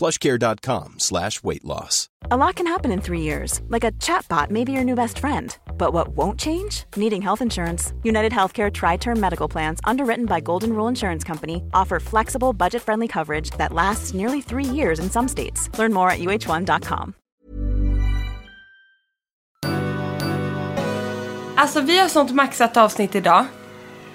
plushcare.com slash weight loss. A lot can happen in three years, like a chatbot may be your new best friend. But what won't change? Needing health insurance. United Healthcare Tri Term Medical Plans, underwritten by Golden Rule Insurance Company, offer flexible, budget friendly coverage that lasts nearly three years in some states. Learn more at uh1.com. Alltså vi har sånt maxat avsnitt idag.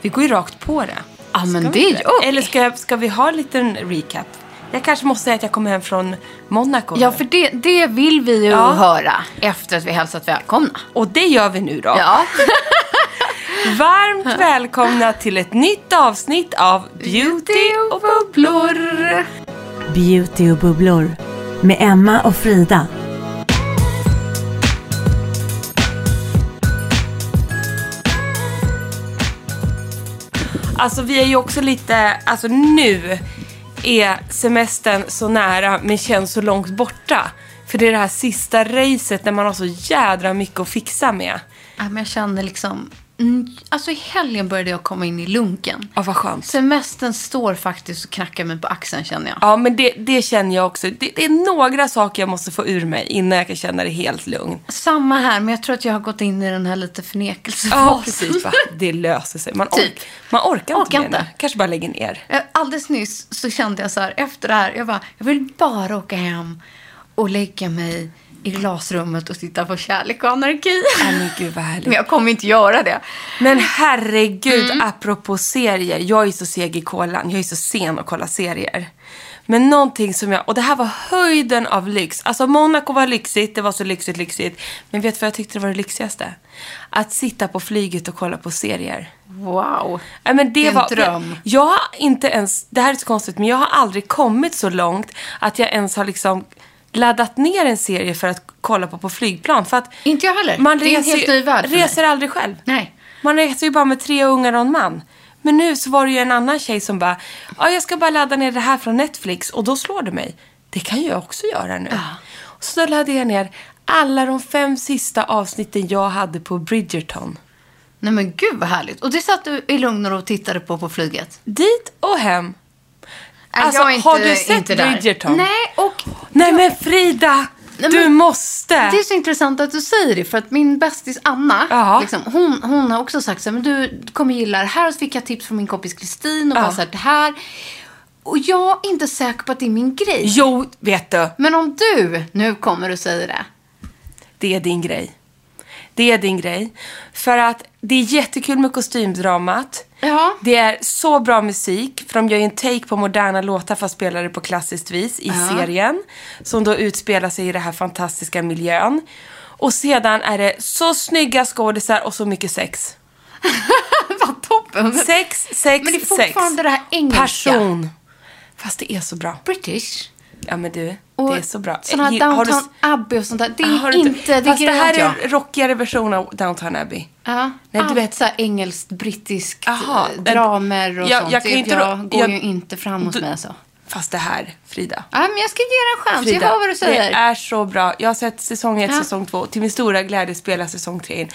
Vi går ju rakt på det. Ja, men Ska det vi är inte? ju okej. Eller ska, ska vi ha en liten recap? Jag kanske måste säga att jag kommer hem från Monaco. Ja, nu. för det, det vill vi ju Ja. höra efter att vi hälsat välkomna. Och det gör vi nu då. Ja. Varmt välkomna till ett nytt avsnitt av Beauty och bubblor. Beauty och bubblor med Emma och Frida. Alltså vi är ju också lite, alltså nu är semestern så nära men känns så långt borta. För det är det här sista racet när man har så jädra mycket att fixa med. ja men jag känner liksom... Mm, alltså i helgen började jag komma in i lunken. Ja, vad skönt. Semestern står faktiskt och knackar mig på axeln känner jag. Ja, men det, det känner jag också. Det, det är några saker jag måste få ur mig innan jag kan känna det helt lugn. Samma här, men jag tror att jag har gått in i den här lite Ja, förnekelsefasen. precis. Va? Det löser sig. Man, Typ. ork, man orkar, Orkar inte inte. Kanske bara lägger ner. Eh, Alldeles nyss så kände jag så här, efter det här, jag bara, jag vill bara åka hem och lägga mig i glasrummet och titta på Kärlek och anarki. Men gud vad härligt. Men jag kommer inte göra det. Men herregud, Mm. apropå serier. Jag är så seg i kolan. Jag är så sen att kolla serier. Men någonting som jag... Och det här var höjden av lyx. Alltså Monaco var lyxigt. Det var så lyxigt, lyxigt. Men vet du vad jag tyckte var det lyxigaste? Att sitta på flyget och kolla på serier. Wow. Ja, men det Det är en var, dröm. Jag har inte ens... Det här är så konstigt, men jag har aldrig kommit så långt att jag ens har liksom laddat ner en serie för att kolla på på flygplan. För att Inte jag heller. Man Det är en helt ny värld för mig. reser aldrig själv. Nej. Man reser ju bara med tre ungar och en man. Men nu så var det ju en annan tjej som bara, ja jag ska bara ladda ner det här från Netflix och då slår det mig. Det kan ju jag också göra nu. Och så då laddade jag ner alla de fem sista avsnitten jag hade på Bridgerton. Nej men gud vad härligt. Och det satt du i lugn och ro och tittade på på flyget? Dit och hem. Alltså, jag är inte- har du sett inte där. Bridgerton? Nej, och Nej men Frida! Nej, du men- måste! det är så intressant att du säger det. För att min bästis Anna, liksom, hon, hon har också sagt så här, men du kommer gilla det här. Och så fick jag tips från min kompis Kristin och Ja. bara så här, det här. Och jag är inte säker på att det är min grej. Jo, vet du. Men om du nu kommer och säger det. Det är din grej. Det är din grej. För att det är jättekul med kostymdramat. Ja. Det är så bra musik, för de gör ju en take på moderna låtar fast spelar det på klassiskt vis i serien. Som då utspelar sig i den här fantastiska miljön. Och sedan är det så snygga skådisar och så mycket sex. Vad toppen. Sex, sex, Men det är sex. fortfarande det här engelska. Passion. Fast det är så bra. British. Ja men du, Och det är så bra. Sådana här du- Downton Abbey och sånt där. Det är inte, det Fast det här jag. är en rockigare version av Downton Abbey. Ja, Nej, du vet- så engelskt, brittiskt, Jaha, eh, dramer och jag- sånt. jag kan inte- jag går jag- ju inte fram hos du- mig alltså. Fast det här, Frida. Ja, men jag ska ge det en chans. jag hör vad du säger. det är så bra. Jag har sett säsong ett, Ja. säsong två. Till min stora glädje spelar säsong tre in.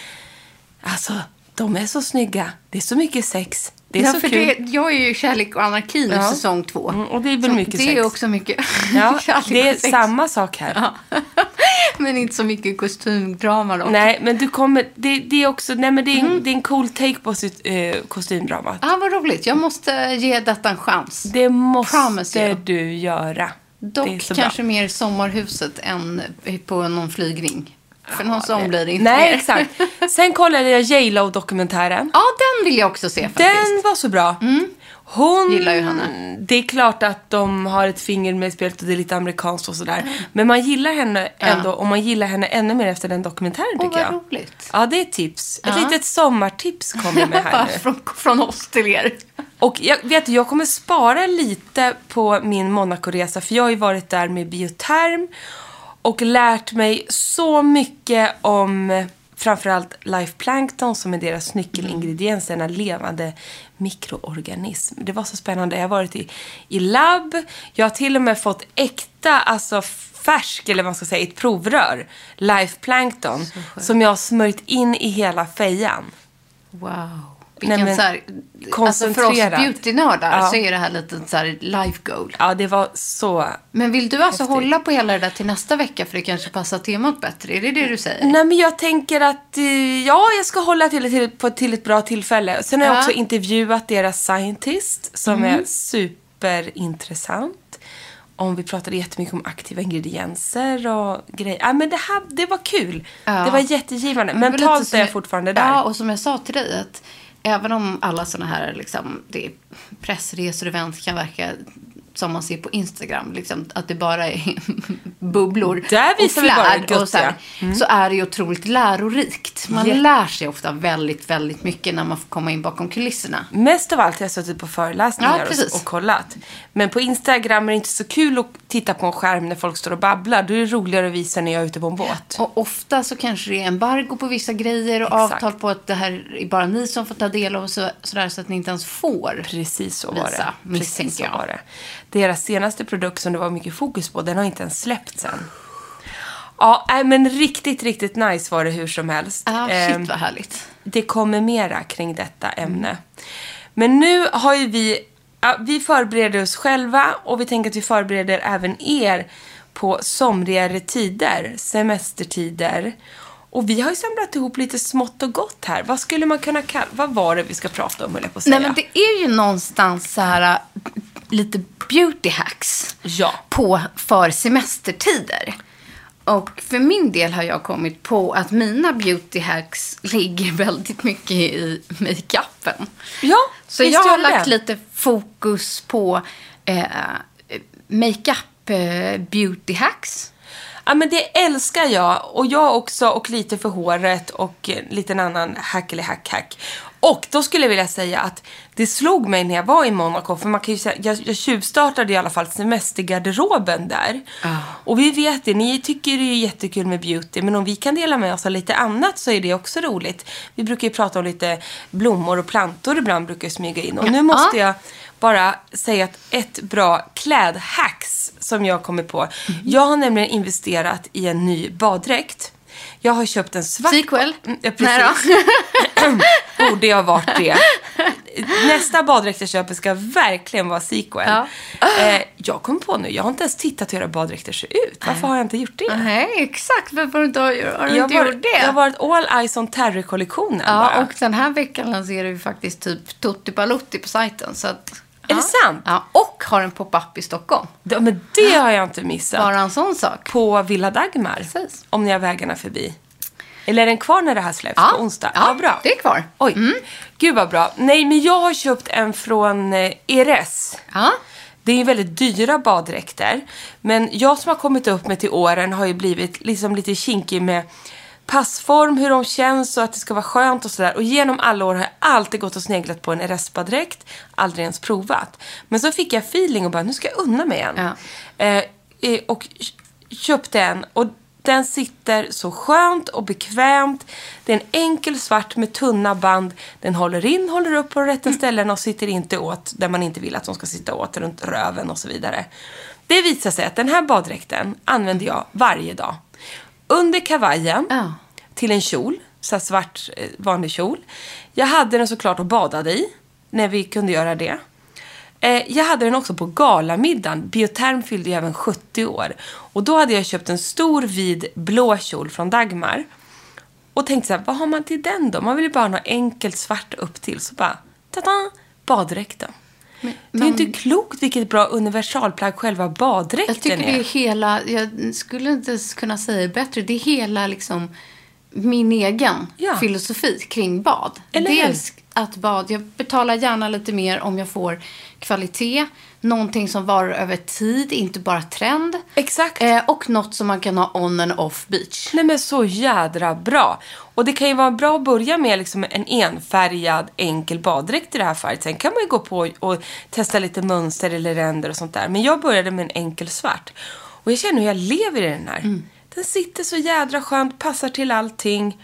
Alltså, de är så snygga. Det är så mycket sex. Det är ja, så för kul. det, jag är ju Kärlek och anarki nu, Ja. säsong två. Mm, och det är väl Så mycket Det är sex. också mycket Ja, kärlek det är sex. samma sak här. Ja. men inte så mycket kostymdrama då. Nej, men du kommer... Det, det är också... Nej, men det är, en, det är en cool take på sitt eh, kostymdrama. Ja, vad roligt. Jag måste ge detta en chans. Det måste du göra. Dock så bra. kanske mer sommarhuset än på någon flygring. För någon sån blir det inte Nej, exakt. Sen kollade jag J Lo-dokumentären. Ja, den vill jag också se faktiskt. Mm. Den var så bra. Hon, Gillar ju henne. Det är klart att de har ett finger med i spelet och det är lite amerikanskt och sådär. Men man gillar henne ändå och man gillar henne ännu mer efter den dokumentären Åh, tycker vad jag. roligt. Ja, det är ett tips. Ett Ja. litet sommartips kommer med här nu. från, från oss till er. Och jag vet jag kommer spara lite på min Monaco-resa för jag har ju varit där med bioterm och lärt mig så mycket om framförallt life plankton som är deras nyckelingrediens, denna levande mikroorganism. Det var så spännande. Jag har varit i, i labb. Jag har till och med fått äkta, alltså färsk, eller vad man ska säga, ett provrör, life plankton, som jag har smörjt in i hela fejan. Wow. Nej, Vilken men så här, alltså för oss beautynördar Ja. så är det här lite så här life goal. Ja, det var så Men vill du alltså Häftigt. hålla på hela det där till nästa vecka för det kanske passar temat bättre? Är det det du säger? Nej, men jag tänker att eh, ja, jag ska hålla till, till, på, till ett bra tillfälle. Sen har jag Ja. också intervjuat deras scientist som är superintressant. Om vi pratade jättemycket om aktiva ingredienser och grejer. Ja, men det, här, det var kul. Ja. Det var jättegivande. Mentalt är jag fortfarande där. Ja, och som jag sa till dig att även om alla sådana här liksom, det är pressresor och event kan verka som man ser på Instagram, liksom, att det bara är bubblor Där visar och flärd och så, här, så är det ju otroligt lärorikt. Man Jätte- lär sig ofta väldigt, väldigt mycket när man får komma in bakom kulisserna. Mest av allt har jag suttit på föreläsningar Ja, och, och kollat. Men på Instagram är det inte så kul att titta på en skärm när folk står och babblar. Då är det roligare att visa när jag är ute på en båt. Och ofta så kanske det är embargo på vissa grejer och Exakt. avtal på att det här är bara ni som får ta del av och så, sådär så att ni inte ens får. Precis så var Visa, det. Precis så var det. Deras senaste produkt som det var mycket fokus på, den har inte ens släppts än. Ja, nej, men riktigt, riktigt nice var det hur som helst. Ja, Ehm, shit vad härligt. det kommer mera kring detta ämne. Men nu har ju vi, ja, vi förbereder oss själva och vi tänker att vi förbereder även er på somrigare tider, semestertider. Och vi har ju samlat ihop lite smått och gott här. Vad skulle man kunna kalla, vad var det vi ska prata om höll jag på att säga? Nej, men det är ju någonstans så här äh, lite beauty hacks Ja. på för semestertider. Och för min del har jag kommit på att mina beauty hacks ligger väldigt mycket i makeupen. Ja, Så jag har lagt det. lite fokus på eh, makeup eh, beauty hacks. Ja, men det älskar jag. Och jag också. Och lite för håret och en liten annan hack eller hack hack. Och då skulle jag vilja säga att det slog mig när jag var i Monaco. För man kan ju säga, jag, jag tjuvstartade i alla fall semestergarderoben där. Och vi vet det, ni tycker det är jättekul med beauty. Men om vi kan dela med oss av lite annat så är det också roligt. Vi brukar ju prata om lite blommor och plantor ibland brukar jag smyga in. Och nu måste jag bara säga att ett bra klädhacks som jag kommer på. Jag har nämligen investerat i en ny baddräkt. Jag har köpt en svart... Sequel? Mm, Ja, precis. Borde jag varit det. Nästa baddräkt jag köper ska verkligen vara sequel. Ja. Eh, jag kom på nu, jag har inte ens tittat hur era baddräkter ser ut. Varför har jag inte gjort det? Nej, exakt. Varför har du inte, har du Jag inte har, gjort det? jag har varit all eyes on Terry-kollektionen Ja, bara. och den här veckan lanserar vi faktiskt typ Tutti Balutti på sajten. Så att, Är det ja. sant? Ja, och har en pop-up i Stockholm. Ja, men det har jag inte missat. Bara en sån sak. På Villa Dagmar. Precis. Om ni har vägarna förbi. Eller är den kvar när det här släpps? Ja. På onsdag? Ja, bra. det är kvar. Oj, gud vad bra. Nej, men jag har köpt en från eh, Eres. Ja. Det är ju väldigt dyra baddräkter. Men jag som har kommit upp med till åren har ju blivit liksom lite kinkig med passform, hur de känns och att det ska vara skönt och sådär. Och genom alla år har jag alltid gått och sneglat på en Eres-baddräkt. Aldrig ens provat. Men så fick jag feeling och bara, nu ska jag unna mig en. Ja. Eh, eh, och köpte en. Och den sitter så skönt och bekvämt. Det är en enkel svart med tunna band. Den håller in, håller upp på rätta ställen och sitter inte åt där man inte vill att de ska sitta åt, runt röven och så vidare. Det visar sig att den här baddräkten använder jag varje dag. Under kavajen Ja. till en kjol, så svart eh, vanlig kjol. Jag hade den såklart och badade i, när vi kunde göra det. Eh, jag hade den också på galamiddagen. Bioterm fyllde ju även 70 år. Och då hade jag köpt en stor vid blå kjol från Dagmar. Och tänkte så här, vad har man till den då? Man vill ju bara ha något enkelt svart upp till. Så bara, tada, baddräkten. Det är inte klokt vilket bra universalplagg själva baddräkten Jag tycker det är hela, jag skulle inte kunna säga det bättre, det är hela liksom min egen Ja. filosofi kring bad. Eller hur? Dels att bad, jag betalar gärna lite mer om jag får kvalitet, någonting som varar över tid, inte bara trend. Exakt. Eh, och något som man kan ha on and off beach. Nej men så jädra bra. Och det kan ju vara bra att börja med liksom en enfärgad enkel baddräkt i det här fallet. Sen kan man ju gå på och testa lite mönster eller ränder och sånt där. Men jag började med en enkel svart. Och jag känner hur jag lever i den här. Mm. Den sitter så jädra skönt, passar till allting.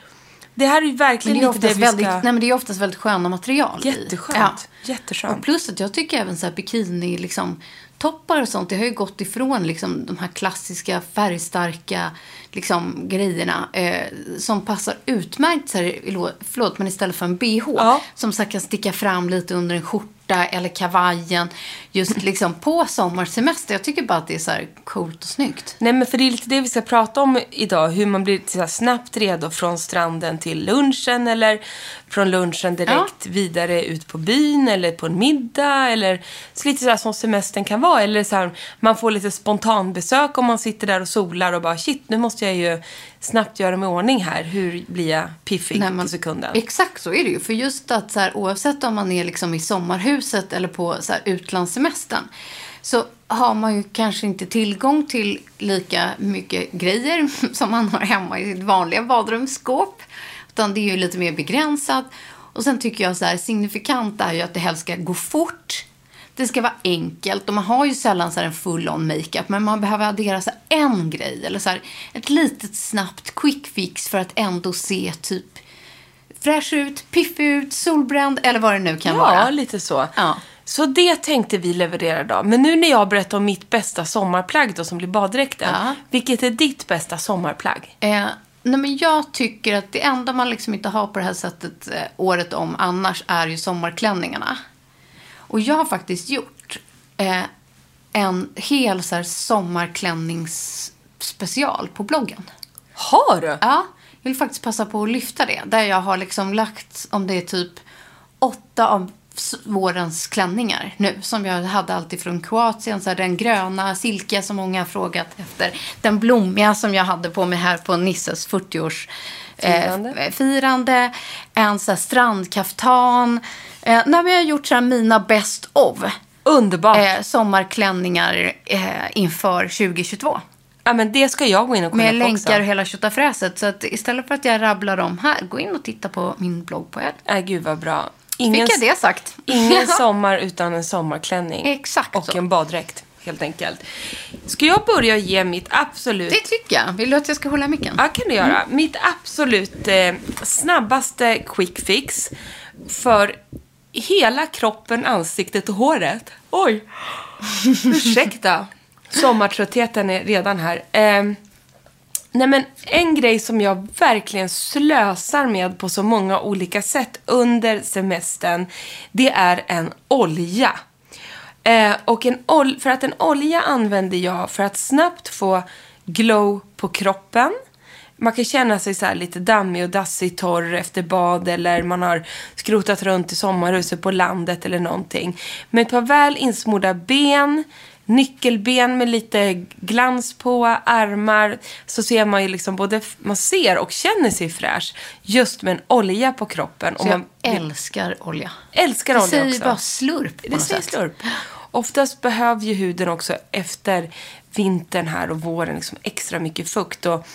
Det här är ju Men verkligen det är, inte det oftast vi väldigt, ska... nej, men det är oftast väldigt sköna material i. Jätteskönt. Ja. Jätteskönt. Och plus att jag tycker även så här bikini, liksom, toppar och sånt, det har ju gått ifrån liksom, de här klassiska färgstarka liksom, grejerna eh, som passar utmärkt, så här, förlåt, men istället för en bh Ja. som så här, kan sticka fram lite under en skjorta eller kavajen just liksom på sommarsemester. Jag tycker bara att det är så här coolt och snyggt. Nej, men för det är lite det vi ska prata om idag. Hur man blir så snabbt redo från stranden till lunchen eller från lunchen direkt vidare ut på byn eller på en middag eller så lite så här som semestern kan vara. Eller så här, man får lite spontanbesök om man sitter där och solar och bara shit, nu måste jag ju snabbt göra mig i ordning här. Hur blir jag piffig Nej, men på sekunden? Exakt så är det ju. För just att så här, oavsett om man är liksom i sommarhuset eller på så här, utlandssemestern så har man ju kanske inte tillgång till lika mycket grejer som man har hemma i sitt vanliga badrumsskåp. Utan det är ju lite mer begränsat. Och sen tycker jag så här, signifikant är ju att det helst ska gå fort. Det ska vara enkelt och man har ju sällan så en full-on makeup men man behöver addera så en grej eller så här ett litet snabbt quick fix för att ändå se typ fräsch ut, piffig ut, solbränd eller vad det nu kan ja, vara. lite så. Ja. Så det tänkte vi leverera idag. Men nu när jag berättar om mitt bästa sommarplagg då, som blir baddräkten. Ja. Vilket är ditt bästa sommarplagg? Eh, nej men jag tycker att det enda man liksom inte har på det här sättet eh, året om annars är ju sommarklänningarna. Och jag har faktiskt gjort eh, en hel så här, sommarklänningsspecial på bloggen. Har du? Ja, jag vill faktiskt passa på att lyfta det. Där jag har liksom lagt, om det är typ åtta av vårens klänningar nu. Som jag hade alltid från Kroatien. Så här, den gröna silke som många har frågat efter. Den blommiga som jag hade på mig här på Nisses 40-års Firande. eh, firande. En så här strandkaftan. Eh, nej, men jag har gjort så här mina best of. Underbart. Eh, sommarklänningar eh, inför 2022. Ja, men det ska jag gå in och kolla Med på länkar också. och hela tjotafräset. Så att istället för att jag rabblar dem här, gå in och titta på min blogg på Ed. Nej, gud vad bra. Fick jag det sagt? ingen sommar utan en sommarklänning. Exakt Och så. en baddräkt, helt enkelt. Ska jag börja ge mitt absolut... Det tycker jag. Vill du att jag ska hålla micken? Ja, kan du göra. Mitt absolut eh, snabbaste quick fix för hela kroppen, ansiktet och håret. Oj! Ursäkta. Sommartröttheten är redan här. Eh, nej men en grej som jag verkligen slösar med på så många olika sätt under semestern, det är en olja. Eh, och en ol- för att en olja använder jag för att snabbt få glow på kroppen. Man kan känna sig så här lite dammig och dassig, torr efter bad eller man har skrotat runt i sommarhuset på landet eller någonting. Med ett par väl insmorda ben, nyckelben med lite glans på, armar, så ser man ju liksom både, man ser och känner sig fräsch just med en olja på kroppen. Så Och man jag älskar olja. älskar Det olja säger också. bara slurp på Det något säger sätt. slurp. Oftast behöver ju huden också efter vintern här och våren liksom extra mycket fukt. Och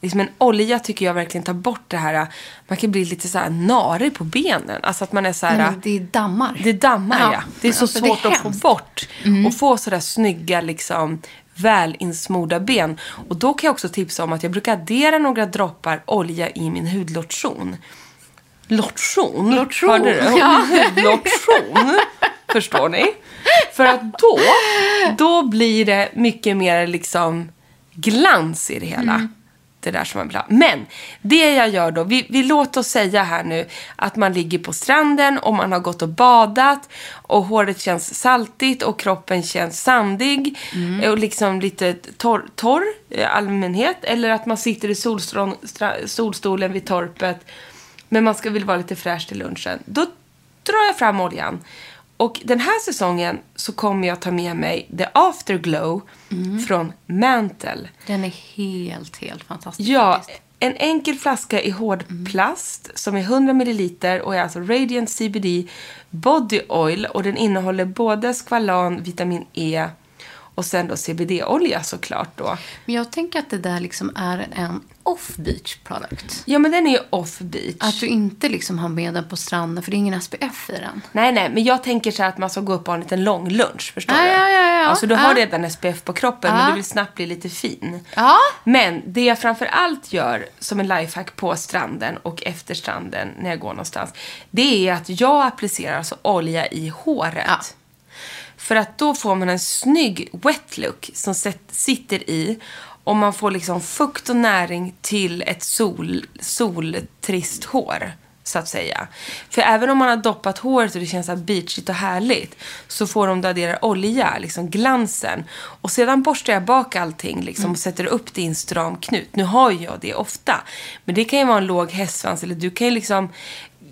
liksom en olja tycker jag verkligen tar bort det här. Man kan bli lite så här narig på benen. Alltså att man är så här... Men det är dammar. Det dammar, ja. Ja, Det är så alltså, det är svårt att få bort. Och få sådär snygga, liksom, välinsmorda ben. Och då kan jag också tipsa om att jag brukar addera några droppar olja i min hudlotion. Lotion? Lotion, Hörde du? ja. Hudlotion. Förstår ni? För att då, då blir det mycket mer liksom glans i det hela. Mm. Det där som man vill ha. Men det jag gör då, vi, vi låter oss säga här nu att man ligger på stranden och man har gått och badat och håret känns saltigt och kroppen känns sandig Mm. och liksom lite torr, torr allmänhet. Eller att man sitter i solstrån, solstolen vid torpet men man ska vill vara lite fräsch till lunchen. Då drar jag fram oljan Och den här säsongen så kommer jag ta med mig The Afterglow från Mantle. Den är helt, helt fantastisk. Ja, en enkel flaska i hård plast som är 100 ml och är alltså Radiant CBD Body Oil och den innehåller både skvalan, vitamin E och sen då CBD-olja såklart då. Men jag tänker att det där liksom är en off-beach product. Ja, men den är ju off beach. Att du inte liksom har med den på stranden, för det är ingen SPF i den. Nej, nej, men jag tänker så här att man ska gå upp och ha en liten lång lunch, förstår Ja, du? ja, ja, ja. Alltså du har redan SPF på kroppen, men Ja. du vill snabbt bli lite fin. Ja. Men det jag framför allt gör som en lifehack på stranden och efter stranden när jag går någonstans, det är att jag applicerar alltså olja i håret. Ja. För att då får man en snygg wet look som sitter i om man får liksom fukt och näring till ett sol, soltrist hår. Så att säga. För även om man har doppat håret och det känns så här beachigt och härligt så får de addera olja, liksom glansen. Och sedan borstar jag bak allting liksom, och sätter upp det i en stram knut. Nu har ju jag det ofta. Men det kan ju vara en låg hästsvans eller du kan ju liksom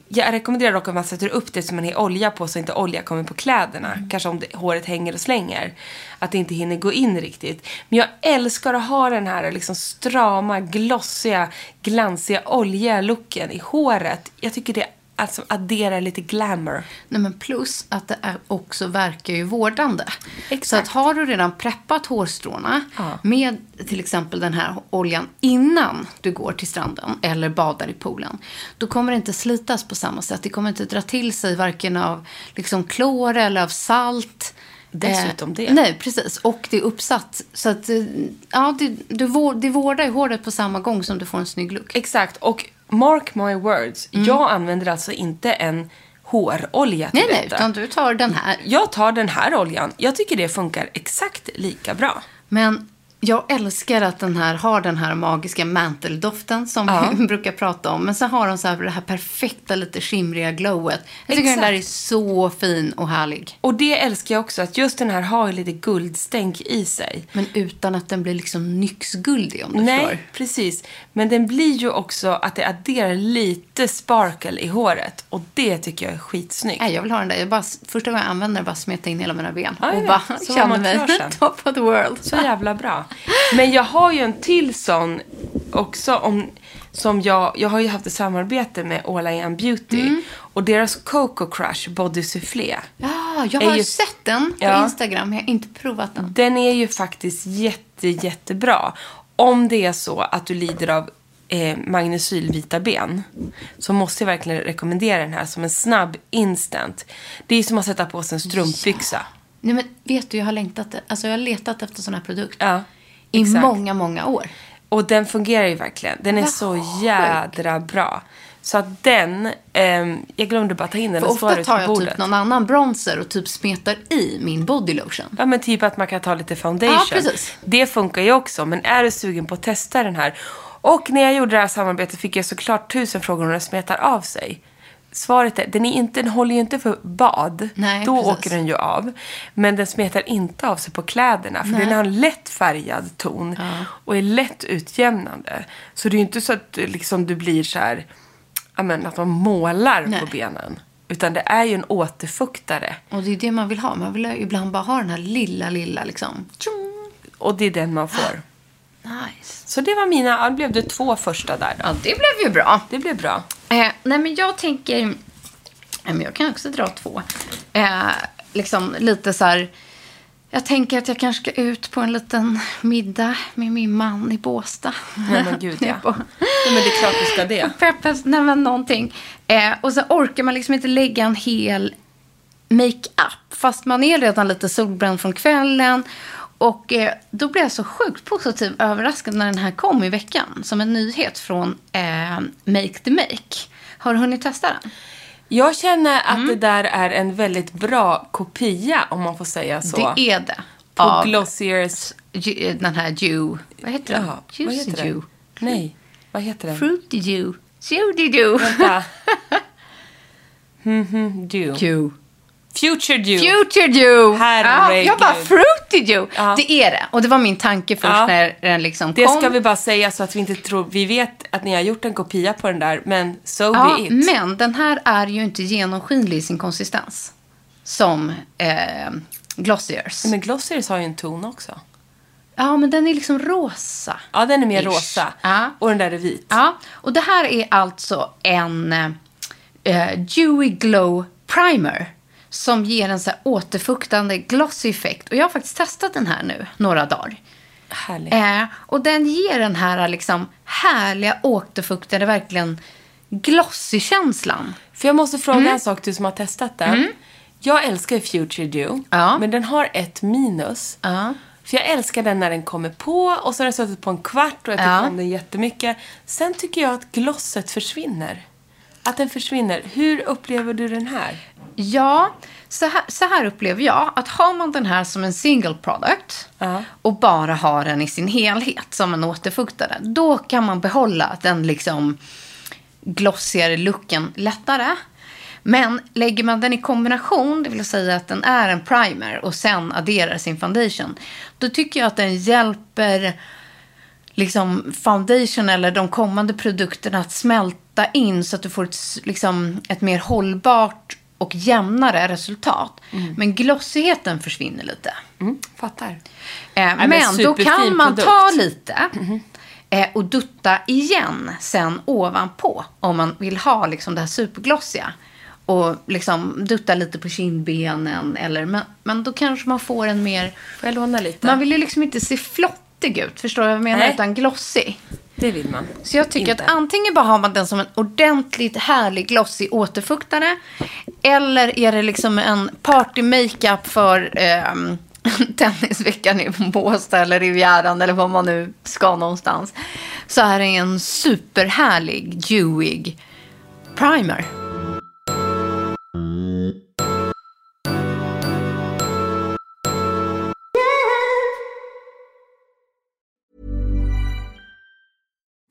jag rekommenderar dock att man sätter upp det så man har olja på så inte olja kommer på kläderna. Kanske om det, håret hänger och slänger. Att det inte hinner gå in riktigt. Men jag älskar att ha den här liksom strama, glossiga, glansiga, oljiga looken i håret. Jag tycker det alltså adderar lite glamour. Nej, men plus att det är också verkar ju vårdande. Exakt. Så att har du redan preppat hårstråna Ja. med till exempel den här oljan innan du går till stranden eller badar i poolen. Då kommer det inte slitas på samma sätt. Det kommer inte dra till sig varken av liksom klor eller av salt. Dessutom Eh, det. Nej, precis. Och det är uppsatt. Så att eh, ja, det, du, vår- det vårdar ju håret på samma gång som du får en snygg look. Exakt. Och mark my words. Jag använder alltså inte en hårolja till Nej, nej, detta. utan du tar den här. Jag tar den här oljan. Jag tycker det funkar exakt lika bra. Men jag älskar att den här har den här magiska manteldoften som Ja. vi brukar prata om. Men så har de så här det här perfekta, lite skimriga glowet. Jag tycker Exakt. den där är så fin och härlig. Och det älskar jag också, att just den här har lite guldstänk i sig. Men utan att den blir liksom nyxguldig om du Nej, förstår. precis. Men den blir ju också att det adderar lite sparkle i håret. Och det tycker jag är skitsnyggt. Nej, jag vill ha den där. Jag bara, första gången jag använder den bara smeta in hela mina ben. Ja, och bara känner mig top of the world. Så jävla bra. Men jag har ju en till sån också om, som jag, jag har ju haft ett samarbete med All I Am Beauty. Mm. Och deras Coco Crush Body Soufflé. Ja, jag har ju- sett den på Ja. Instagram. men Jag har inte provat den. Den är ju faktiskt jätte, jättebra. Om det är så att du lider av eh, magnesylvita ben så måste jag verkligen rekommendera den här som en snabb instant. Det är som att sätta på sig en strumpbyxa. Nej, men vet du, jag har längtat. Alltså, jag har letat efter sån här produkt. Ja, I exakt. många, många år. Och den fungerar ju verkligen. Den är Vad så sjukt. jädra bra. Så att den, ehm, jag glömde bara ta in den. För den ofta tar jag bordet. typ någon annan bronzer och typ smetar i min body lotion. Ja men typ att man kan ta lite foundation. Ja, precis. Det funkar ju också. Men är du sugen på att testa den här? Och när jag gjorde det här samarbetet fick jag såklart tusen frågor om den smetar av sig. Svaret är, den, är inte, den håller ju inte för bad. Nej, Då precis. åker den ju av. Men den smetar inte av sig på kläderna. För den har en lätt färgad ton. Och är lätt utjämnande. Så det är ju inte så att du, liksom, du blir så här, ja, men, att man målar Nej. på benen. Utan det är ju en återfuktare. Och det är det man vill ha. Man vill ibland bara ha den här lilla, lilla liksom. Och det är den man får. Nice. Så det var mina, ja, blev det två första där. Ja, det blev ju bra. Det blev bra. Eh, nej, men jag tänker... Men jag kan också dra två. Eh, liksom lite så här... Jag tänker att jag kanske ska ut på en liten middag med min man i Båstad. Nej men gud ja. på- Nej, men det är klart du ska det. Peppas, nej men någonting. Eh, och så orkar man liksom inte lägga en hel make-up. Fast man är redan lite solbränd från kvällen. Och eh, då blev jag så sjukt positiv överraskad när den här kom i veckan. Som en nyhet från eh, Make the Make. Har du hunnit testa den? Jag känner att Mm. det där är en väldigt bra kopia, om man får säga så. Det är det. På Av Glossiers... Ju- den här Dew. Vad heter den? Ja, vad Juicy heter Dew. den? Nej, vad heter den? Fruity Dew. Judy Dew. Vänta. Mhm, Dew. Dew. Future Dew. Future Dew! Herregud. Ja, jag bara, Fruity Dew! Ja. Det är det. Och det var min tanke först Ja. när den liksom Det kom. ska vi bara säga så att vi inte tror... Vi vet att ni har gjort en kopia på den där, men so ja, be it. men den här är ju inte genomskinlig i sin konsistens. som eh, Glossiers. Men Glossiers har ju en ton också. Ja, men den är liksom rosa. Ja, den är mer Ish. rosa. Ja. Och den där är vit. Ja, och det här är alltså en eh, Dewy Glow Primer som ger en så här återfuktande glossy effekt. Och jag har faktiskt testat den här nu några dagar. Härligt. Eh, och den ger den här liksom härliga återfuktande, verkligen glossy-känslan. För jag måste fråga Mm. en sak, du som har testat den. Jag älskar Future Dew, Ja. men den har ett minus. Ja. För jag älskar den när den kommer på och så har den suttit på en kvart och jag tycker Ja. om den jättemycket. Sen tycker jag att glosset försvinner. Att den försvinner. Hur upplever du den här? Ja, så här, så här upplever jag att har man den här som en single product Ja. och bara har den i sin helhet som en återfuktare, då kan man behålla den liksom glossigare looken lättare. Men lägger man den i kombination, det vill säga att den är en primer och sen adderar sin foundation, då tycker jag att den hjälper liksom foundation eller de kommande produkterna att smälta in så att du får ett, liksom, ett mer hållbart och jämnare resultat. Men glossigheten försvinner lite. Mm, fattar. Eh, men men då kan man produkt. ta lite eh, och dutta igen sen ovanpå om man vill ha liksom det här superglossiga. Och liksom dutta lite på kindbenen. Eller, men, men då kanske man får en mer... Får jag låna lite? Man vill ju liksom inte se flottig ut, förstår du vad jag menar? Nej. Utan glossy. Det vill man. Så jag tycker Inte. att antingen bara har man den som en ordentligt härlig glossy återfuktare. Eller är det liksom en party makeup för ehm, tennisveckan i Båstad eller Rivieran eller var man nu ska någonstans. Så är det en superhärlig, dewig primer.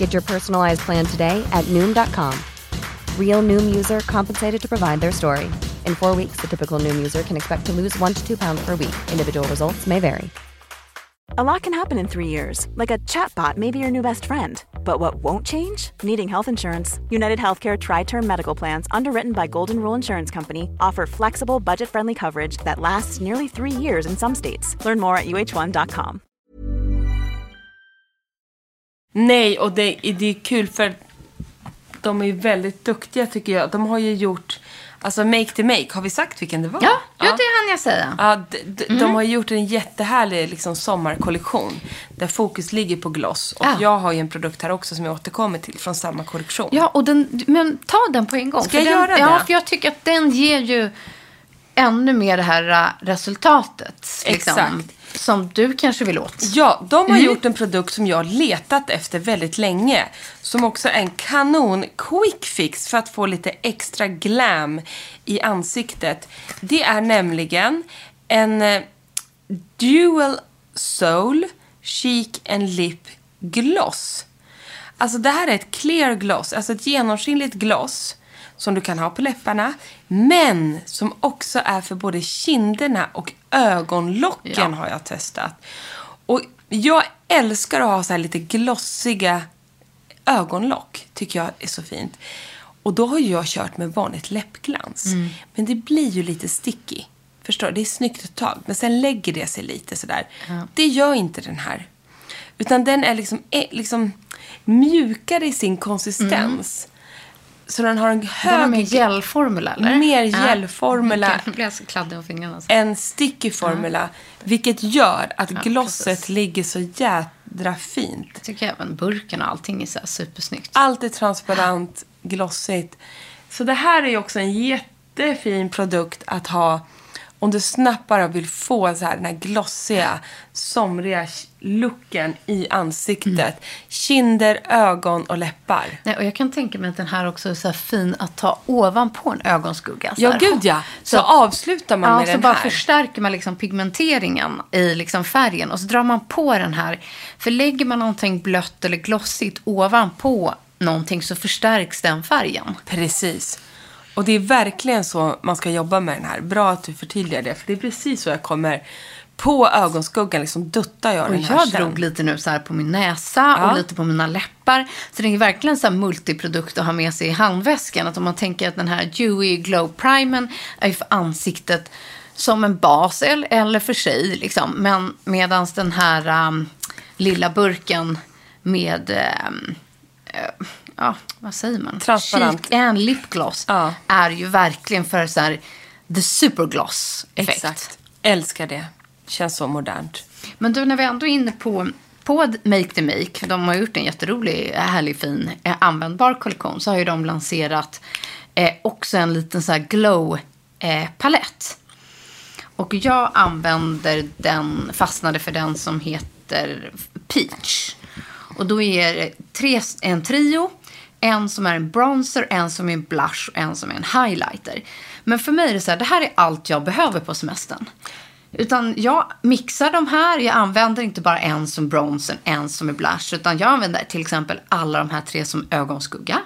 Get your personalized plan today at Noom.com. Real Noom user compensated to provide their story. In four weeks, the typical Noom user can expect to lose one to two pounds per week. Individual results may vary. A lot can happen in three years, like a chatbot may be your new best friend. But what won't change? Needing health insurance. United Healthcare Tri Term Medical Plans, underwritten by Golden Rule Insurance Company, offer flexible, budget friendly coverage that lasts nearly three years in some states. Learn more at uh1.com. Nej, och det, det är kul för de är väldigt duktiga tycker jag. De har ju gjort, alltså Make to Make, har vi sagt vilken det var? Ja, ja. det hann jag säga. Ja, d- d- De har gjort en jättehärlig liksom, sommarkollektion där fokus ligger på gloss. Och Ja. jag har ju en produkt här också som jag återkommer till från samma kollektion. Ja, och den, men ta den på en gång. Ska jag den, göra Ja, det? för jag tycker att den ger ju ännu mer det här äh, resultatet. Liksom, Exakt. Som du kanske vill åt. Ja, de har gjort en produkt som jag har letat efter väldigt länge. Som också är en kanon quick fix för att få lite extra glam i ansiktet. Det är nämligen en eh, Dual Soul Cheek and Lip Gloss. Alltså det här är ett clear gloss, alltså ett genomskinligt gloss som du kan ha på läpparna, men som också är för både kinderna och ögonlocken Ja. har jag testat. Och jag älskar att ha så här lite glossiga ögonlock, tycker jag är så fint. Och då har jag kört med vanligt läppglans. Men det blir ju lite sticky. Förstår du? Det är snyggt ett tag, men sen lägger det sig lite sådär. Det gör inte den här. Utan den är liksom, eh, liksom mjukare i sin konsistens. Så den har en Den har hög... mer gelformula, eller? Mer Ja. gelformula. Blir jag så kladdig om fingrarna. så. en sticky formula. Vilket gör att Ja, glosset precis. ligger så jädra fint. Jag tycker även burken och allting är så supersnyggt. Allt är transparent, glossigt. Så det här är ju också en jättefin produkt att ha om du snabbt bara vill få så här, den här glossiga, somriga looken i ansiktet. Mm. Kinder, ögon och läppar. Nej, och jag kan tänka mig att den här också är så fin att ta ovanpå en ögonskugga. Så Ja, gud ja. Så, avslutar man ja, med så den bara här. förstärker man liksom pigmenteringen i liksom färgen och så drar man på den här. För lägger man någonting blött eller glossigt ovanpå någonting så förstärks den färgen. Precis. Och det är verkligen så man ska jobba med den här. Bra att du förtydligar det, för det är precis så jag kommer på ögonskuggan, liksom duttar jag Och den här jag sen. drog lite nu så här på min näsa Ja. och lite på mina läppar. Så det är verkligen så här multiprodukt att ha med sig i handväskan. Att om man tänker att den här Dewy Glow Primen är ju för ansiktet som en bas eller, för sig. Liksom. Men medan den här um, lilla burken med, um, eh, ja, vad säger man? Transparent. Cheek and lipgloss Ja. är ju verkligen för så här the supergloss-effekt. Exakt. Älskar det. Känns så modernt. Men du, när vi ändå är inne på, på Make the Make, de har gjort en jätterolig, härlig, fin, eh, användbar kollektion, så har ju de lanserat eh, också en liten så här glow-palett. Eh, och jag använder den, fastnade för den som heter Peach. Och då är det tre, en trio. En som är en bronzer, en som är en blush och en som är en highlighter. Men för mig är det så här, det här är allt jag behöver på semestern. Utan jag mixar de här. Jag använder inte bara en som bronzer, en som är blush. Utan jag använder till exempel alla de här tre som ögonskugga.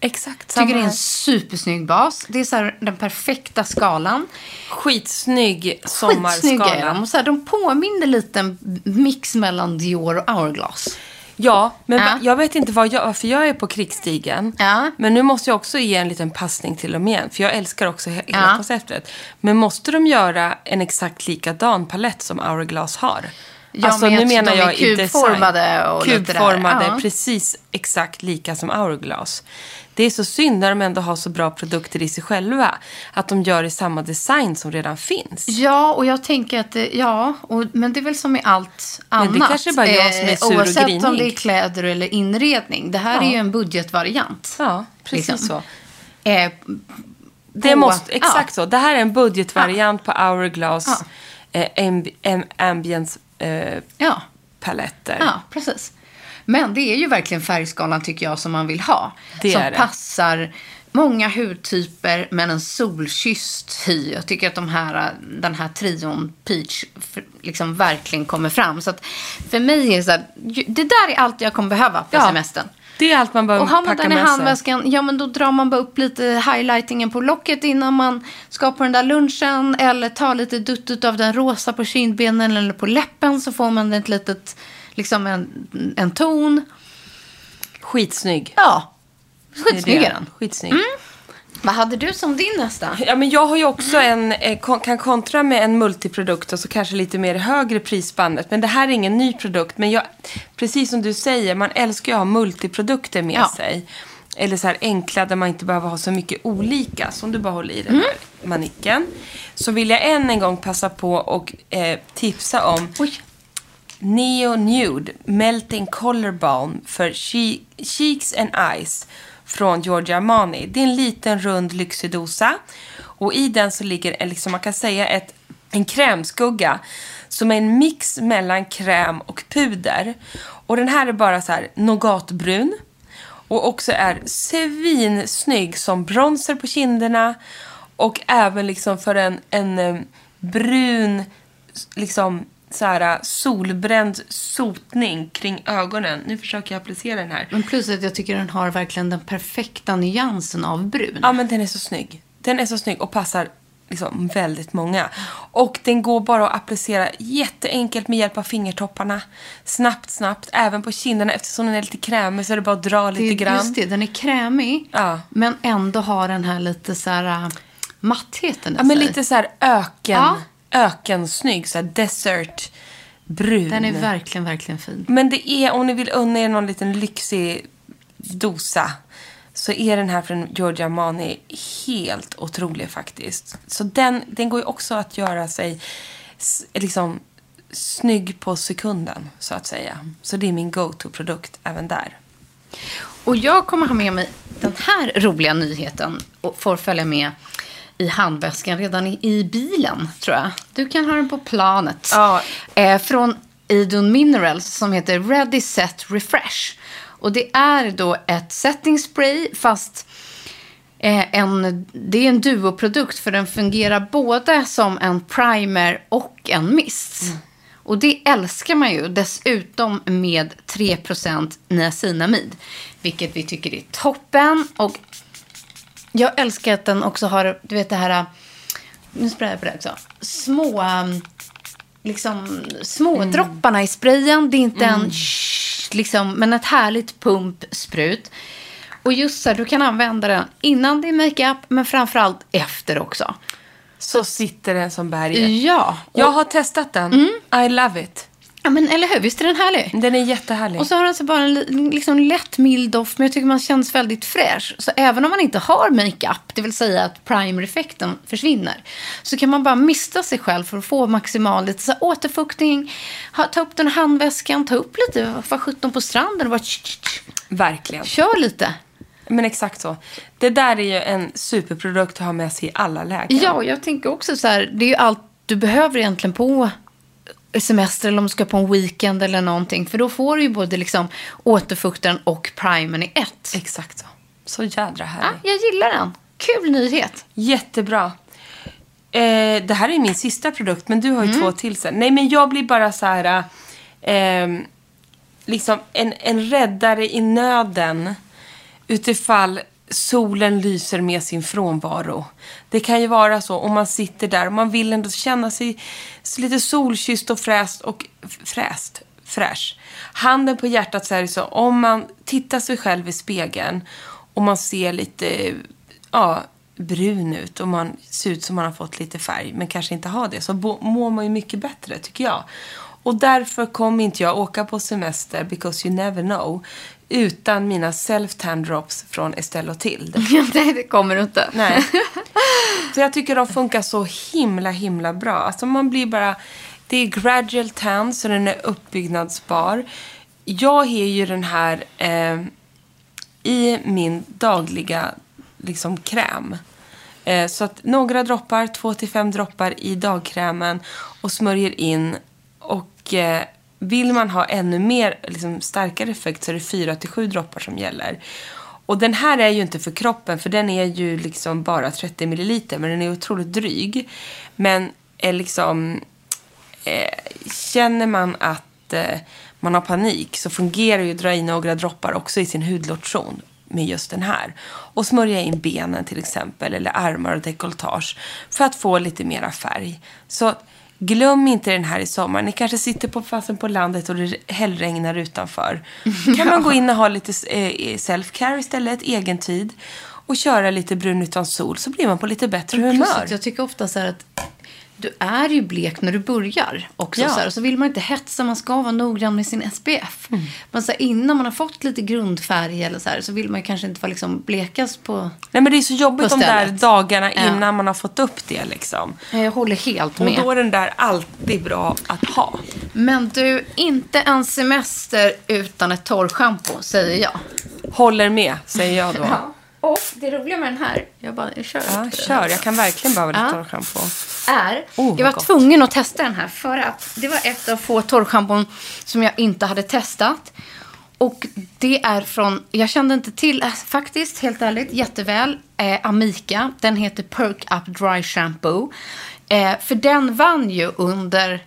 Exakt samma Tycker det är en supersnygg bas. Det är så här den perfekta skalan. Skitsnygg Skitsnygga är sommarskala. de. Och så här, de påminner lite en mix mellan Dior och Hourglass. Ja, men Ja. jag vet inte vad jag, varför jag är på krigsstigen. Ja. Men nu måste jag också ge en liten passning till dem igen. För jag älskar också he- hela Ja. konceptet. Men måste de göra en exakt likadan palett som Hourglass har? Ja, men jag tror de är kubformade och. Kubformade, precis exakt lika som Hourglass. Det är så synd när de ändå har så bra produkter i sig själva. Att de gör i samma design som redan finns. Ja, och jag tänker att det, ja, och, men det är väl som med allt annat. Men det kanske bara jag som är sur och Oavsett grinig. om det är kläder eller inredning. Det här Ja. är ju en budgetvariant. Ja, precis Liksom. så. Eh, Det på- måste, exakt ja. så. Det här är en budgetvariant på Hourglass Ja. eh, amb, am, ambience eh, Ja. paletter. Ja, precis. Men det är ju verkligen färgskalan tycker jag som man vill ha. Det som passar många hudtyper men en solkysst hy. Jag tycker att de här, den här trion Peach liksom verkligen kommer fram. Så att för mig är det så här, det där är allt jag kommer behöva på Ja. semestern. Det är allt man behöver Och har man packa den i med sig. handväskan, ja men då drar man bara upp lite highlightingen på locket innan man ska på den där lunchen. Eller tar lite dutt av den rosa på kindbenen eller på läppen så får man ett litet, liksom en, en ton. Skitsnygg. Ja, skitsnygg är den. Skitsnygg. Vad hade du som din nästa? Ja, men jag har ju också en, eh, kan kontra med en multiprodukt och så kanske lite mer högre prisspannet. Men det här är ingen ny produkt. Men jag, precis som du säger, man älskar ju att ha multiprodukter med Ja. sig. Eller så här enkla där man inte behöver ha så mycket olika. Som du bara håller i den här manicken. Så vill jag än en gång passa på och eh, tipsa om Oj. Neo Nude Melting Color Balm för che- Cheeks and Eyes från Giorgio Armani. Det är en liten rund lyxig dosa. Och i den så ligger, en, liksom, man kan säga, ett, en krämskugga som är en mix mellan kräm och puder. Och den här är bara så här nougatbrun. Och också är svinsnygg som bronzer på kinderna. Och även liksom för en, en eh, brun, liksom så här solbränd sotning kring ögonen. Nu försöker jag applicera den här. Men plus att jag tycker den har verkligen den perfekta nyansen av brun. Ja, men den är så snygg. Den är så snygg och passar liksom väldigt många. Och den går bara att applicera jätteenkelt med hjälp av fingertopparna. Snabbt, snabbt. Även på kinderna. Eftersom den är lite krämig så är det bara att dra det, lite grann. Just det, den är krämig. Ja. Men ändå har den här lite så här äh, mattheten i Ja, men sig. lite så här öken, Ja. Ökensnygg. Så här desert brun. Den är verkligen, verkligen fin. Men det är, om ni vill unna er någon liten lyxig dosa så är den här från Giorgio Armani helt otrolig faktiskt. Så den, den går ju också att göra sig liksom snygg på sekunden, så att säga. Så det är min go-to-produkt även där. Och jag kommer ha med mig den här roliga nyheten och får följa med i handväskan redan i, i bilen, tror jag. Du kan ha den på planet. Ja. Eh, från Idun Minerals som heter Ready Set Refresh. Och det är då ett setting spray fast eh, en, det är en duoprodukt för den fungerar både som en primer och en mist. Och det älskar man ju. Dessutom med 3% niacinamid. Vilket vi tycker är toppen. Och jag älskar att den också har, du vet det här, nu sprayar jag på det också, små, um, liksom, små dropparna i sprayen. Det är inte en, shh, liksom, men ett härligt pumpsprut. Och just så här, du kan använda den innan din makeup, men framförallt efter också. Så sitter den som berget. Ja. Jag har testat den. I love it. Ja, men eller hur? Visst är den härlig? Den är jättehärlig. Och så har den så bara en li- liksom lätt mild doft, men jag tycker man känns väldigt fräsch. Så även om man inte har makeup, det vill säga att primer-effekten försvinner, så kan man bara mista sig själv för att få maximal lite så här återfuktning. Ha, ta upp den handväskan, ta upp lite, var 17 på stranden och bara tsch, tsch, tsch. Verkligen. kör lite. Men exakt så. Det där är ju en superprodukt att ha med sig i alla lägen. Ja, jag tänker också så här, det är ju allt du behöver egentligen på semester eller om du ska på en weekend eller någonting. För då får du ju både liksom återfuktaren och primern i ett. Exakt så. Så jädra Ja, härlig. jag gillar den. Kul nyhet. Jättebra. Eh, det här är min sista produkt, men du har ju Mm. två till sen. Nej, men jag blir bara så här... Eh, liksom en, en räddare i nöden utifall solen lyser med sin frånvaro. Det kan ju vara så om man sitter där och man vill ändå känna sig lite solkysst och fräst och fräst, fräsch. Handen på hjärtat så är det så, om man tittar sig själv i spegeln och man ser lite, ja, brun ut och man ser ut som man har fått lite färg men kanske inte har det så mår man ju mycket bättre tycker jag. Och därför kommer inte jag åka på semester, because you never know, utan mina self-tan drops från Estelle och Tilde. Nej, det kommer du inte. Nej. Så jag tycker de funkar så himla, himla bra. Alltså man blir bara... Det är gradual tan, så den är uppbyggnadsbar. Jag har ju den här eh, i min dagliga liksom, kräm. Eh, så att några droppar, två till fem droppar i dagkrämen och smörjer in. Och eh, vill man ha ännu mer liksom, starkare effekt så är det fyra till sju droppar som gäller. Och den här är ju inte för kroppen för den är ju liksom bara 30 milliliter men den är otroligt dryg. Men är liksom eh, känner man att eh, man har panik så fungerar ju att dra i några droppar också i sin hudlotion med just den här. Och smörja in benen till exempel eller armar och dekolletage för att få lite mera färg. Så glöm inte den här i sommar. Ni kanske sitter på fasen på landet och det hällregnar utanför. kan man gå in och ha lite eh, self-care istället, egen tid och köra lite brun utan sol så blir man på lite bättre humör. jag tycker ofta så här att du är ju blek när du börjar också. Ja. Så, här, och så vill man inte hetsa, man ska vara noggrann med sin SPF. Mm. Men så här, innan man har fått lite grundfärg eller så här, så vill man kanske inte vara liksom blekast på... Nej men det är så jobbigt de där dagarna Ja. innan man har fått upp det liksom. Jag håller helt Och med. då är den där alltid bra att ha. Men du, inte en semester utan ett torrschampo, säger jag. Håller med, säger jag då. Och det roliga med den här, jag bara jag kör Ja, kör. Jag kan verkligen behöva lite Ja. torrschampo. är, Oh, jag var gott. tvungen att testa den här för att det var ett av få torrschampon som jag inte hade testat. Och det är från, jag kände inte till äh, faktiskt, helt ärligt, jätteväl, eh, Amica. Den heter Perk Up Dry Shampoo. Eh, för den vann ju under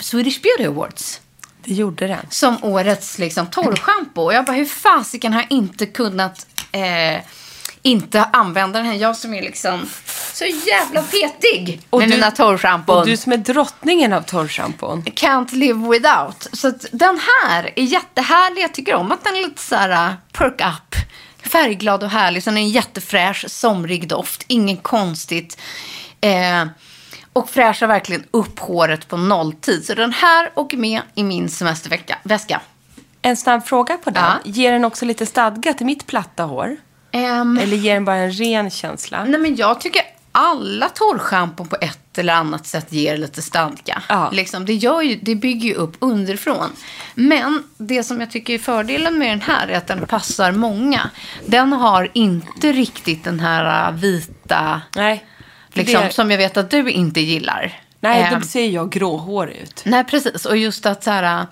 Swedish Beauty Awards Det gjorde den. som årets liksom, torrschampo. Och jag bara, hur fasiken har jag inte kunnat eh, inte använda den här? Jag som är liksom så jävla petig Och med du- mina torrschampon. Och du som är drottningen av torrschampon. Can't live without. Så att den här är jättehärlig. Jag tycker om att den är lite så här uh, perk up. Färgglad och härlig. Sen är den jättefräsch, somrig doft. Inget konstigt. Eh, och fräschar verkligen upp håret på nolltid. Så den här åker med i min semesterväska. Väska. En snabb fråga på den. Ja. Ger den också lite stadga till mitt platta hår? Ehm, Eller ger den bara en ren känsla? Nej, men jag tycker alla torrschampo på ett eller annat sätt ger lite stadga. Ja. Liksom, det, gör ju, det bygger ju upp underifrån. Men det som jag tycker är fördelen med den här är att den passar många. Den har inte riktigt den här äh, vita, Nej. liksom, det, som jag vet att du inte gillar. nej, då ser jag gråhårig ut. Nej, precis. Och just att så här,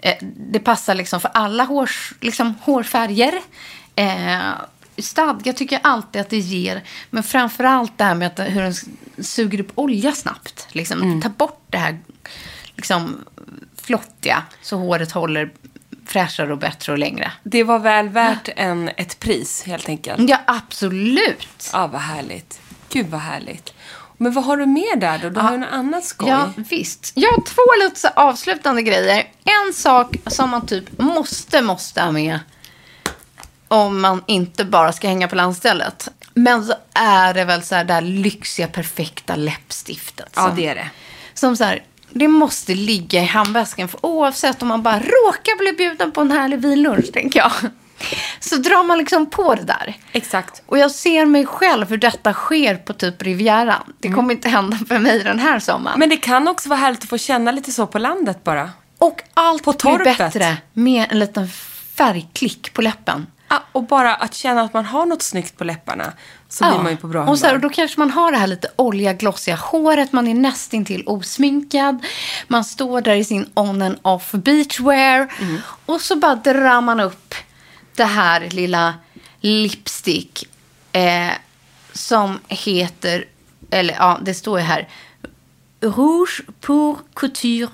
eh, det passar liksom för alla hårs, liksom, hårfärger. Eh, stadga tycker jag alltid att det ger. Men framför allt det här med att, hur den suger upp olja snabbt. Liksom, Ta bort det här liksom, flottiga så håret håller fräschare och bättre och längre. Det var väl värt en, ett pris, helt enkelt. Ja, absolut. Ja, vad härligt. Gud, vad härligt. Men vad har du mer där då? Du har ju något annat skoj. Ja, visst. Jag har två lite avslutande grejer. En sak som man typ måste, måste ha med om man inte bara ska hänga på landstället. Men så är det väl så här det här lyxiga, perfekta läppstiftet. Ja, som, det är det. Som så här, det måste ligga i handväskan. För oavsett om man bara råkar bli bjuden på en härlig vinlunch, tänker jag. Så drar man liksom på det där. Exakt. Och jag ser mig själv hur detta sker på typ Rivieran. Det kommer inte hända för mig den här sommaren. Mm. Men det kan också vara härligt att få känna lite så på landet bara. Och allt På blir bättre med en liten färgklick på läppen. Ja, och bara att känna att man har något snyggt på läpparna. Så blir man ju på bra och, så här, och humör. då kanske man har det här lite olja, glossiga håret. Man är nästintill osminkad. Man står där i sin on and off beachwear. Mm. Och så bara drar man upp det här lilla lipstick. Eh, som heter, eller ja, det står ju här. Rouge pour couture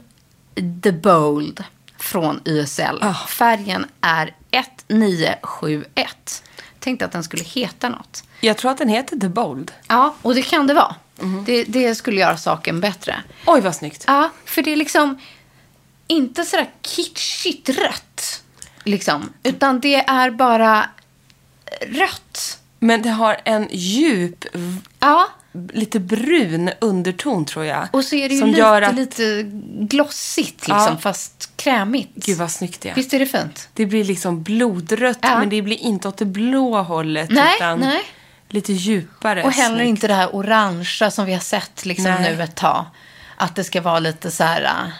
The Bold från YSL. Ah. Färgen är 1971. Tänkte att den skulle heta något. Jag tror att den heter The Bold. Ja, och det kan det vara. Mhm. Det, det skulle göra saken bättre. Oj, vad snyggt. Ja, för det är liksom inte sådär kitschigt rött. Liksom, utan det är bara rött. Men det har en djup, Ja, lite brun underton tror jag. och så är det ju lite, att... lite glossigt liksom, Ja. fast krämigt. Gud vad snyggt det är. Visst är det fint? Det blir liksom blodrött, Ja. men det blir inte åt det blå hållet. Nej, utan nej. lite djupare. Och heller snyggt. inte det här orangea som vi har sett liksom Nej. nu ett tag. Att det ska vara lite så här uh,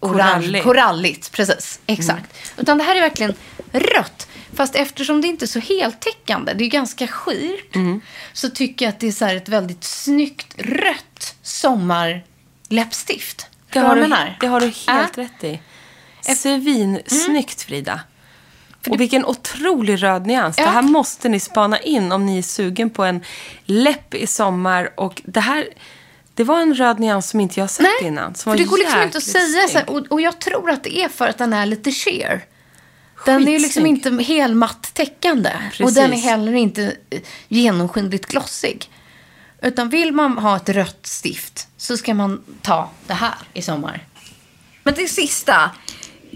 orange, Koralligt. koralligt. Precis, exakt. Mm. Utan det här är verkligen rött. Fast eftersom det inte är så heltäckande, det är ganska skirt, Mm. så tycker jag att det är så ett väldigt snyggt rött sommarläppstift. Det har, du det har du helt Ja. rätt i. Svinsnyggt, Frida. Och vilken otrolig röd nyans. Ja. Det här måste ni spana in om ni är sugen på en läpp i sommar. Och det här, det var en röd nyans som inte jag sett Nej, innan. Som för det går liksom inte att säga. Så snygg. här, och, och jag tror att det är för att den är lite sheer. Den är ju liksom inte helmatt täckande. Och den är heller inte eh, genomskinligt glossig. Utan vill man ha ett rött stift så ska man ta det här i sommar. Men det sista.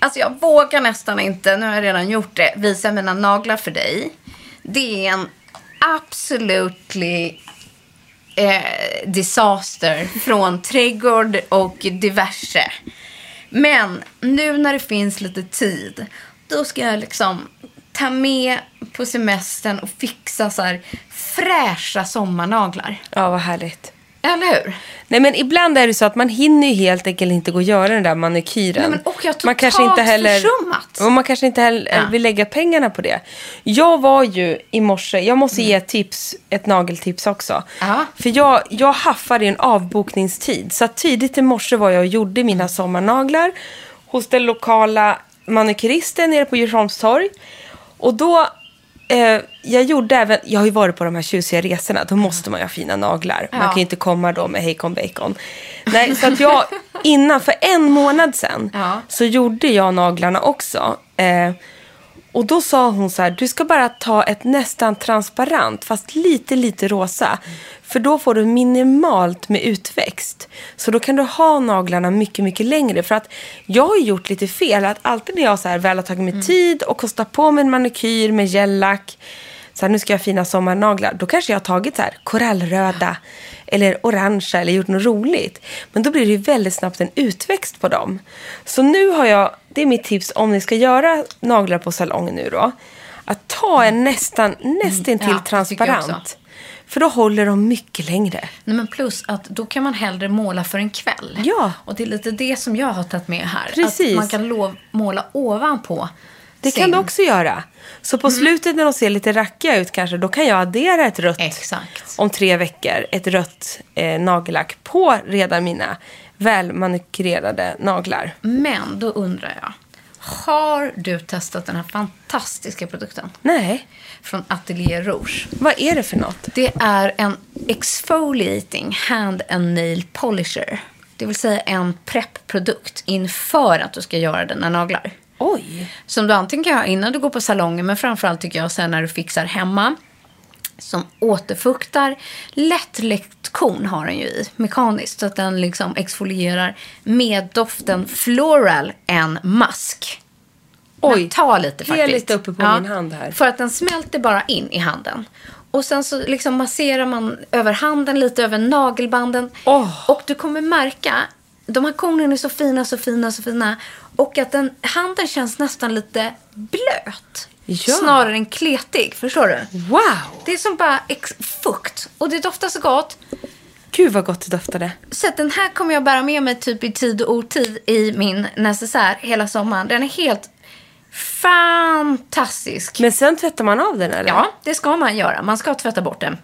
Alltså jag vågar nästan inte, nu har jag redan gjort det, visa mina naglar för dig. Det är en absolutely eh, disaster från trädgård och diverse. Men nu när det finns lite tid, då ska jag liksom ta med på semestern och fixa så här fräscha sommarnaglar. Ja, vad härligt. Eller hur? Nej, men ibland är det så att man hinner ju helt enkelt inte gå och göra den där manikyren. Nej, men och jag har man kanske inte heller, försummat. och man kanske inte heller Ja. vill lägga pengarna på det. Jag var ju i morse, jag måste ge ett tips, ett nageltips också. Ja. För jag, jag haffade en avbokningstid. Så tidigt i morse var jag och gjorde mina sommarnaglar hos den lokala manikyristen nere på Djursholms torg. Och då Eh, jag gjorde även, jag har ju varit på de här tjusiga resorna, då måste man ju ha fina naglar. Man Ja. kan ju inte komma då med hejkon bacon. Nej, så att jag, innan, för en månad sedan, Ja. så gjorde jag naglarna också. Eh, och då sa hon så här, du ska bara ta ett nästan transparent, fast lite, lite rosa. För då får du minimalt med utväxt. Så då kan du ha naglarna mycket, mycket längre. För att jag har gjort lite fel. Att alltid när jag så här väl har tagit mig tid och kostat på mig en manikyr med gellack. Så här, nu ska jag ha fina sommarnaglar. Då kanske jag har tagit så här korallröda eller orangea eller gjort något roligt. Men då blir det väldigt snabbt en utväxt på dem. Så nu har jag, det är mitt tips om ni ska göra naglar på salong nu då. Att ta en nästan, nästintill Mm, ja, transparent. För då håller de mycket längre. Nej, men plus att då kan man hellre måla för en kväll. Ja. Och det är lite det som jag har tagit med här. Precis. Att man kan lov, måla ovanpå Det kan du också göra. Så på slutet när de ser lite rackiga ut kanske, då kan jag addera ett rött Exakt. om tre veckor. Ett rött eh, nagellack på redan mina välmanikurerade naglar. Men då undrar jag. Har du testat den här fantastiska produkten? Nej, Från Atelier Rouge. vad är det för något? Det är en exfoliating hand and nail polisher. Det vill säga en preppprodukt inför att du ska göra dina naglar. Oj! Som du antingen kan ha innan du går på salongen, men framförallt tycker jag sen när du fixar hemma. Som återfuktar. Lättläckt korn har den ju i, mekaniskt. Så att den liksom exfolierar med doften floral en mask. Oj. Ta lite Ge faktiskt. lite uppe på min hand här. För att den smälter bara in i handen. Och sen så liksom masserar man över handen, lite över nagelbanden. Åh. Och du kommer märka, de här kornen är så fina, så fina, så fina. Och att den, handen känns nästan lite blöt. Ja. Snarare än kletig, förstår du? Wow! Det är som bara ex- fukt. Och det doftar så gott. Gud vad gott det doftade. Så den här kommer jag bära med mig typ i tid och otid i min necessär hela sommaren. Den är helt fantastisk. Men sen tvättar man av den eller? Ja, det ska man göra. Man ska tvätta bort den.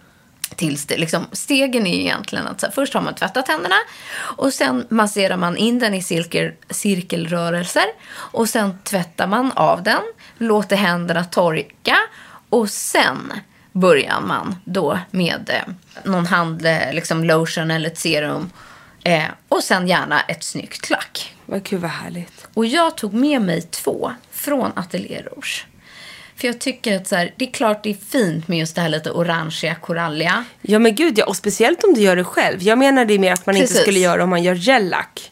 Tills det, liksom, stegen är egentligen att så här, först har man tvättat händerna och sen masserar man in den i cirkel, cirkelrörelser och sen tvättar man av den, låter händerna torka och sen börjar man då med eh, någon hand, eh, liksom lotion eller ett serum eh, och sen gärna ett snyggt lack. Vad gud vad härligt. Och jag tog med mig två från Atelier Rouge. För jag tycker att så här, det är klart det är fint med just det här lite orangea, koralliga. Ja men gud ja, och speciellt om du gör det själv. Jag menar det mer att man inte Precis. skulle göra om man gör gellack.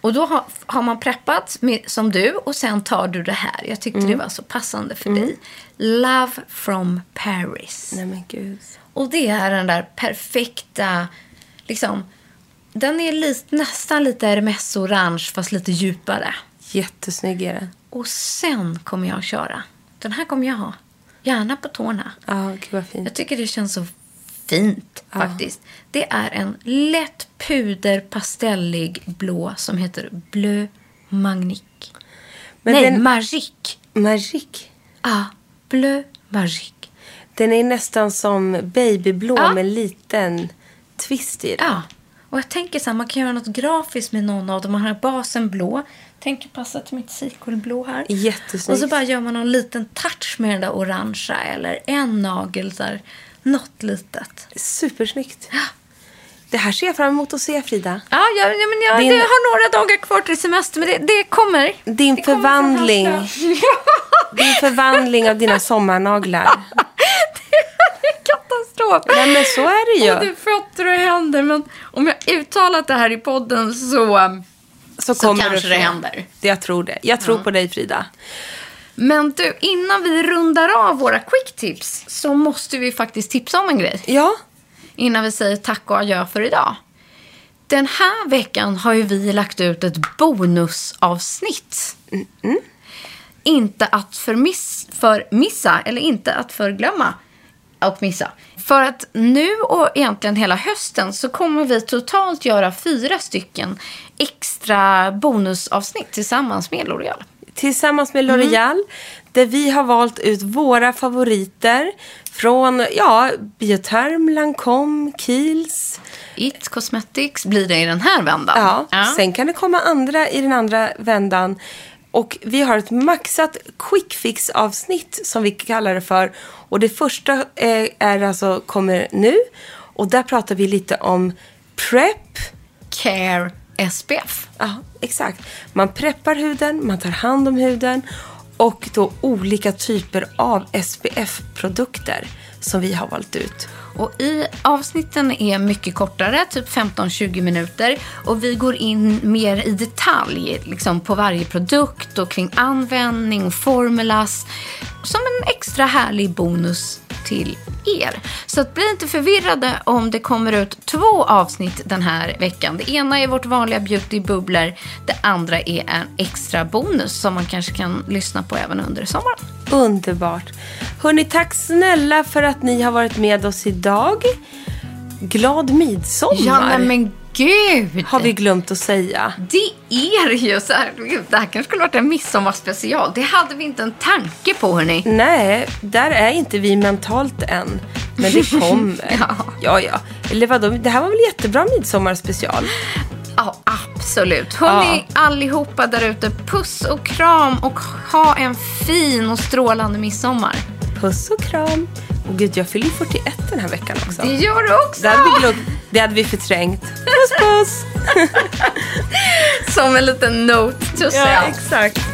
Och då har, har man preppat med, som du och sen tar du det här. Jag tyckte det var så passande för dig. Love from Paris. Nej men gud. Och det är den där perfekta, liksom, den är lit, nästan lite Hermes-orange fast lite djupare. Jättesnygg är den. Och sen kommer jag att köra. Den här kommer jag ha. Gärna på tårna. Ja, gud vad fint. Jag tycker det känns så fint faktiskt. Det är en lätt puderpastellig blå som heter Bleu Magnique. Men Nej, den- Magique. Magic. Ah, Bleu Magique. Den är nästan som babyblå Ja. med en liten twist i den. Ja, och jag tänker så här, man kan göra något grafiskt med någon av dem. Man har basen blå. Tänker passa till mitt sequelblå här. Jättesnyggt. Och så bara gör man någon liten touch med den där orangea eller en nagel där. Något litet. Supersnyggt. Det här ser jag fram emot att se Frida. Ja, ja, ja men jag, Din- det har några dagar kvar till semester, men det, det kommer. Din det kommer förvandling. dörr. Din förvandling av dina sommarnaglar. katastrof. Nej men så är det ju. Både fötter och händer. Men om jag uttalat det här i podden så... Så, så kommer kanske det händer. Jag tror det. Jag tror på dig Frida. Men du, innan vi rundar av våra quick tips så måste vi faktiskt tipsa om en grej. Ja. Innan vi säger tack och adjö för idag. Den här veckan har ju vi lagt ut ett bonusavsnitt. Inte att förmiss, förmissa, eller inte att förglömma och missa. För att nu och egentligen hela hösten så kommer vi totalt göra fyra stycken extra bonusavsnitt tillsammans med L'Oreal. Tillsammans med L'Oreal. Där vi har valt ut våra favoriter. Från ja, Bioterm, Lancome, Kiehl's. It Cosmetics blir det i den här vändan. Ja, Sen kan det komma andra i den andra vändan. Och vi har ett maxat quick fix avsnitt som vi kallar det för. Och det första eh, är alltså, kommer nu. Och där pratar vi lite om prep. Care SPF. Ja, exakt. Man preppar huden, man tar hand om huden. Och då olika typer av SPF-produkter som vi har valt ut. Och i avsnitten är mycket kortare, typ 15-20 minuter. Och vi går in mer i detalj liksom på varje produkt och kring användning och formulas. Som en extra härlig bonus till er. Så att bli inte förvirrade om det kommer ut två avsnitt den här veckan. Det ena är vårt vanliga beautybubblor. Det andra är en extra bonus som man kanske kan lyssna på även under sommaren. Underbart. Hörni, tack snälla för att ni har varit med oss idag. Glad midsommar. Ja, men gud! Har vi glömt att säga. Det är ju så här, gud, det här kanske skulle varit en midsommarspecial. Det hade vi inte en tanke på, hörni. Nej, där är inte vi mentalt än. Men det kommer. Ja. ja, ja. Eller vadå, det här var väl jättebra midsommarspecial? Ja, absolut. Hörni, allihopa där ute, puss och kram och ha en fin och strålande midsommar. Puss och kram. Och gud, jag fyller ju 41 den här veckan också. Det gör du också! Det hade vi, glömt, det hade vi förträngt. Puss, puss! Som en liten note to ja, exakt.